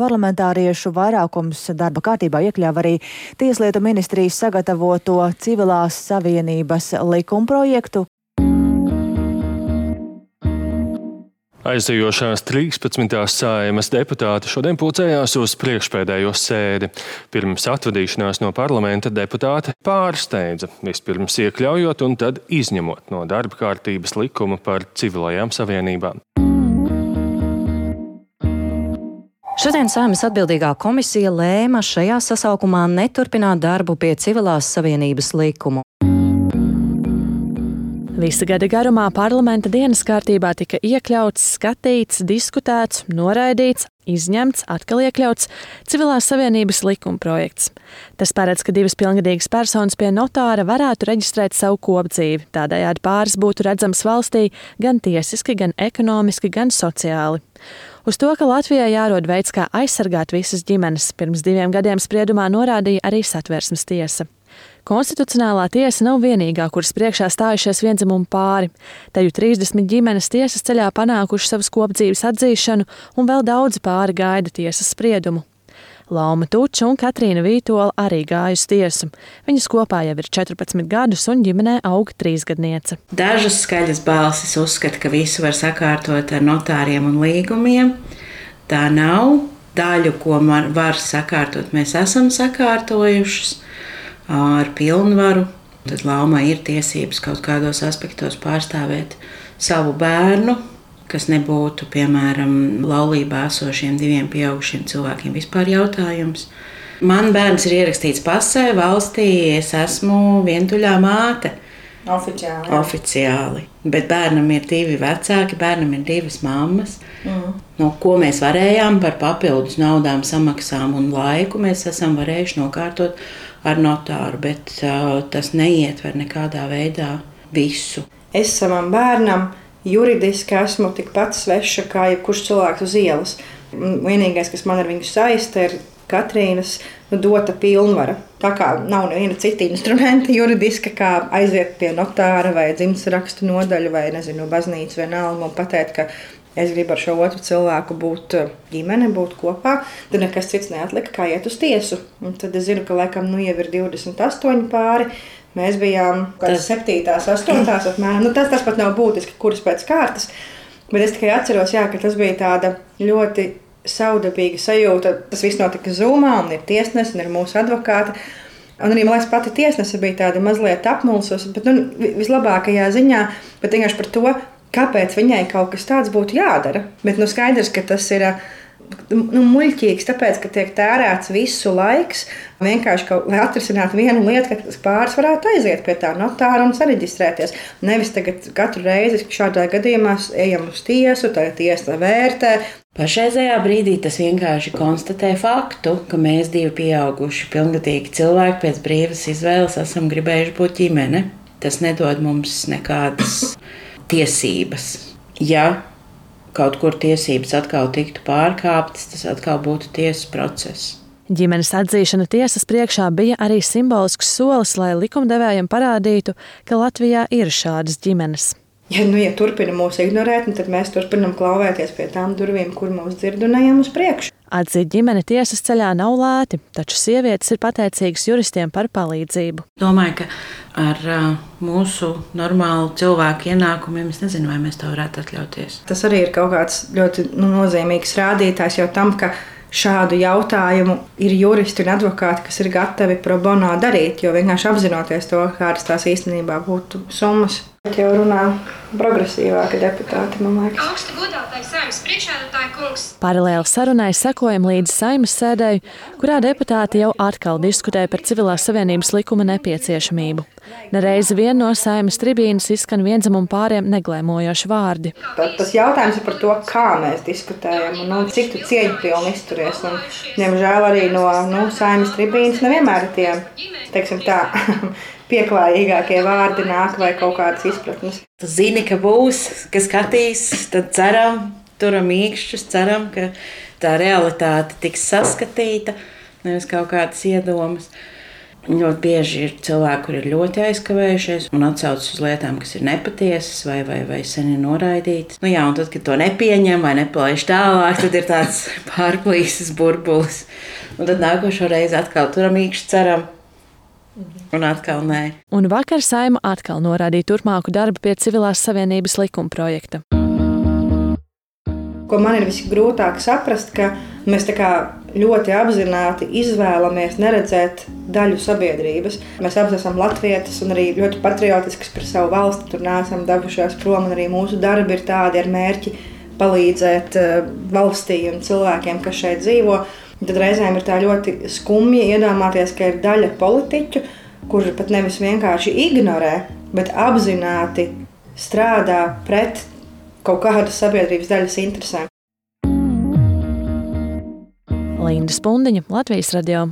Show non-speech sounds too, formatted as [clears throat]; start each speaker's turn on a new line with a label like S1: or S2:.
S1: parlamentāriešu vairākums darba kārtībā iekļāva arī Tieslietu ministrijas sagatavoto civilās savienības likumprojektu,
S2: Aizejošās 13. sājumas deputāti šodien pulcējās uz priekšpēdējo sēdi. Pirms atvadīšanās no parlamenta deputāti pārsteidza, vispirms iekļaujot un tad izņemot no darba kārtības likumu par civilajām savienībām.
S3: Šodien Sēmas atbildīgā komisija lēma šajā sasaukumā neturpināt darbu pie civilās savienības likumu.
S4: Visa gada garumā parlamenta dienas kārtībā tika iekļauts, skatīts, diskutēts, noraidīts, izņemts, atkal iekļauts civilās savienības likuma projekts. Tas paredz, ka divas pilngadīgas personas pie notāra varētu reģistrēt savu kopdzīvi. Tādējādi pāris būtu redzams valstī gan tiesiski, gan ekonomiski, gan sociāli. Uz to, ka Latvijai jārod veids, kā aizsargāt visas ģimenes, pirms diviem gadiem spriedumā norādīja arī satversmes tiesa. Konstitucionālā tiesa nav vienīgā, kuras priekšā stājušies vienzimumu pāri. Teju 30 ģimenes tiesas ceļā panākuši savas kopdzīves atzīšanu, un vēl daudzi pāri gaida tiesas spriedumu. Lauma Tuča un Katrīna Vītola arī gāja uz tiesu. Viņas kopā jau ir 14 gadus, un ģimenē aug trīsgadniece.
S5: Dažas skaļas balsis uzskata, ka visu var sakārtot ar notāriem un līgumiem. Tā nav. Daļu, ko var sakārtot, mēs esam sakārtojušas ar pilnvaru. Tad laumai ir tiesības kaut kādos aspektos pārstāvēt savu bērnu, kas nebūtu, piemēram, laulībā esošiem diviem pieaugušiem cilvēkiem vispār jautājums. Man bērns ir ierakstīts pasē, valstī, es esmu vientuļā māte.
S6: Oficiāli.
S5: Oficiāli. Bet bērnam ir divi vecāki, bērnam ir divas mammas. Mm. No ko mēs varējām par papildus naudām, samaksām un laiku, mēs esam varējuši nokārtot ar notāru, bet uh, tas neietver nekādā veidā visu.
S6: Es savam bērnam juridiski esmu tikpat sveša kā jebkurš cilvēks uz ielas. Vienīgais, kas man ar viņu saista, ir Katrīnas nu, dota pilnvara. Tā kā nav neviena cita instrumenta juridiska, kā aiziet pie notāra vai dzimtes rakstu nodaļu vai nezinu, baznīcas vienalga un pateikt, ka es gribu ar šo otru cilvēku būt eh, ģimene, būt kopā, tad nekas cits neatlika, kā iet uz tiesu. Un tad es zinu, ka laikam nu jau ir 28 pāri. Mēs bijām kādā 7, 8, [clears throat] apmēram. Nu, tas, tas pat nav būtiski, kuras pēc kārtas. Bet es tikai atceros, jā, ka tas bija tāda ļoti saudabīga sajūta. Tas viss notika zumā, un ir tiesnesis, un ir mūsu advokāti. Un arī liekas, pati tiesnese bija tāda mazliet apmulsusi, bet nu, vislabākajā ziņā, bet vienkārši par to, kāpēc viņai kaut kas tāds būtu jādara. Bet nu, skaidrs, ka tas ir nu, muļķīgs, tāpēc, ka tiek tērēts visu laiks. Vienkārši, ka, lai atrisinātu vienu lietu, ka pāris varētu aiziet pie tā notāra un sareģistrēties. Nevis tagad katru reizi, kad šādā gadījumā ejam uz tiesu, tagad tiesa vērtē.
S5: Pašreizējā brīdī tas vienkārši konstatē faktu, ka mēs divi pieauguši, pilngadīgi cilvēki pēc brīvas izvēles esam gribējuši būt ģimene. Tas nedod mums nekādas tiesības. Ja kaut kur tiesības atkal tiktu pārkāptas, tas atkal būtu tiesas process.
S4: Ģimenes atzīšana tiesas priekšā bija arī simbolisks solis, lai likumdevējiem parādītu, ka Latvijā ir šādas ģimenes.
S6: Ja, nu, ja turpina mūs ignorēt, nu, tad mēs turpinām klauvēties pie tām durvīm, kur mūs dzird un ejam uz priekšu.
S4: Atzīt ģimeni tiesas ceļā nav lēti, taču sievietes ir pateicīgas juristiem par palīdzību.
S5: Domāju, ka ar mūsu normālu cilvēku ienākumiem es nezinu, vai mēs to varētu atļauties.
S6: Tas arī ir kaut kāds ļoti nu, nozīmīgs rādītājs jau tam, ka šādu jautājumu ir juristi un advokāti, kas ir gatavi pro bono darīt, jo vienkārši apzinoties to, kādas tās īstenībā būtu summas. Bet jau runā progresīvāki deputāti, man liekas. Augsti godātais saimnes
S4: priekšādātāja kungs. Paralēli sarunai sekojam līdz saimnes sēdēji, kurā deputāti jau atkal diskutē par civilās savienības likuma nepieciešamību. Nereizi vien no saimnes tribīnas izskan vienzimumu pāriem neglēmojoši vārdi.
S6: Tad, tas jautājums ir par to, kā mēs diskutējam un nu, cik tu cieņpilni izturies. Un, diemžēl arī no nu, saimnes tribīnas nevienmēr ir tie, teiksim tā, [laughs] pieklājīgākie vārdi nāk vai kaut kādas izpratnes.
S5: Tu zini, ka būs, kas skatīs, tad ceram, turam īkšķus, ceram, ka tā realitāte tiks saskatīta, nevis kaut kādas iedomas. Ļoti bieži ir cilvēki, kuri ir ļoti aizkavējušies un atsaucas uz lietām, kas ir nepatiesas vai, vai, vai sen ir noraidītas. Nu, jā, un tad, kad to nepieņem vai nepalaiž tālāk, tad ir tāds [laughs] pārplīsis burbulis. Un tad nākošo reizi atkal turam īkšķi ceram. Un atkal nē.
S4: Un vakar saima atkal norādīja turpmāku darbu pie civilās savienības likuma projekta.
S6: Ko man ir visgrūtāk saprast, ka mēs ļoti apzināti izvēlamies neredzēt daļu sabiedrības. Mēs abi esam latvieši un arī ļoti patriotiski par savu valsti. Tur neesam devušies prom, un arī mūsu darbi ir tādi ar mērķi palīdzēt eh, valstī un cilvēkiem, kas šeit dzīvo. Tad reizēm ir tā ļoti skumji iedomāties, ka ir daļa politiķu, kuri pat nevis vienkārši ignorē, bet apzināti strādā pret kaut kādas sabiedrības daļas interesēm.
S4: Linda Spundiņa, Latvijas radio.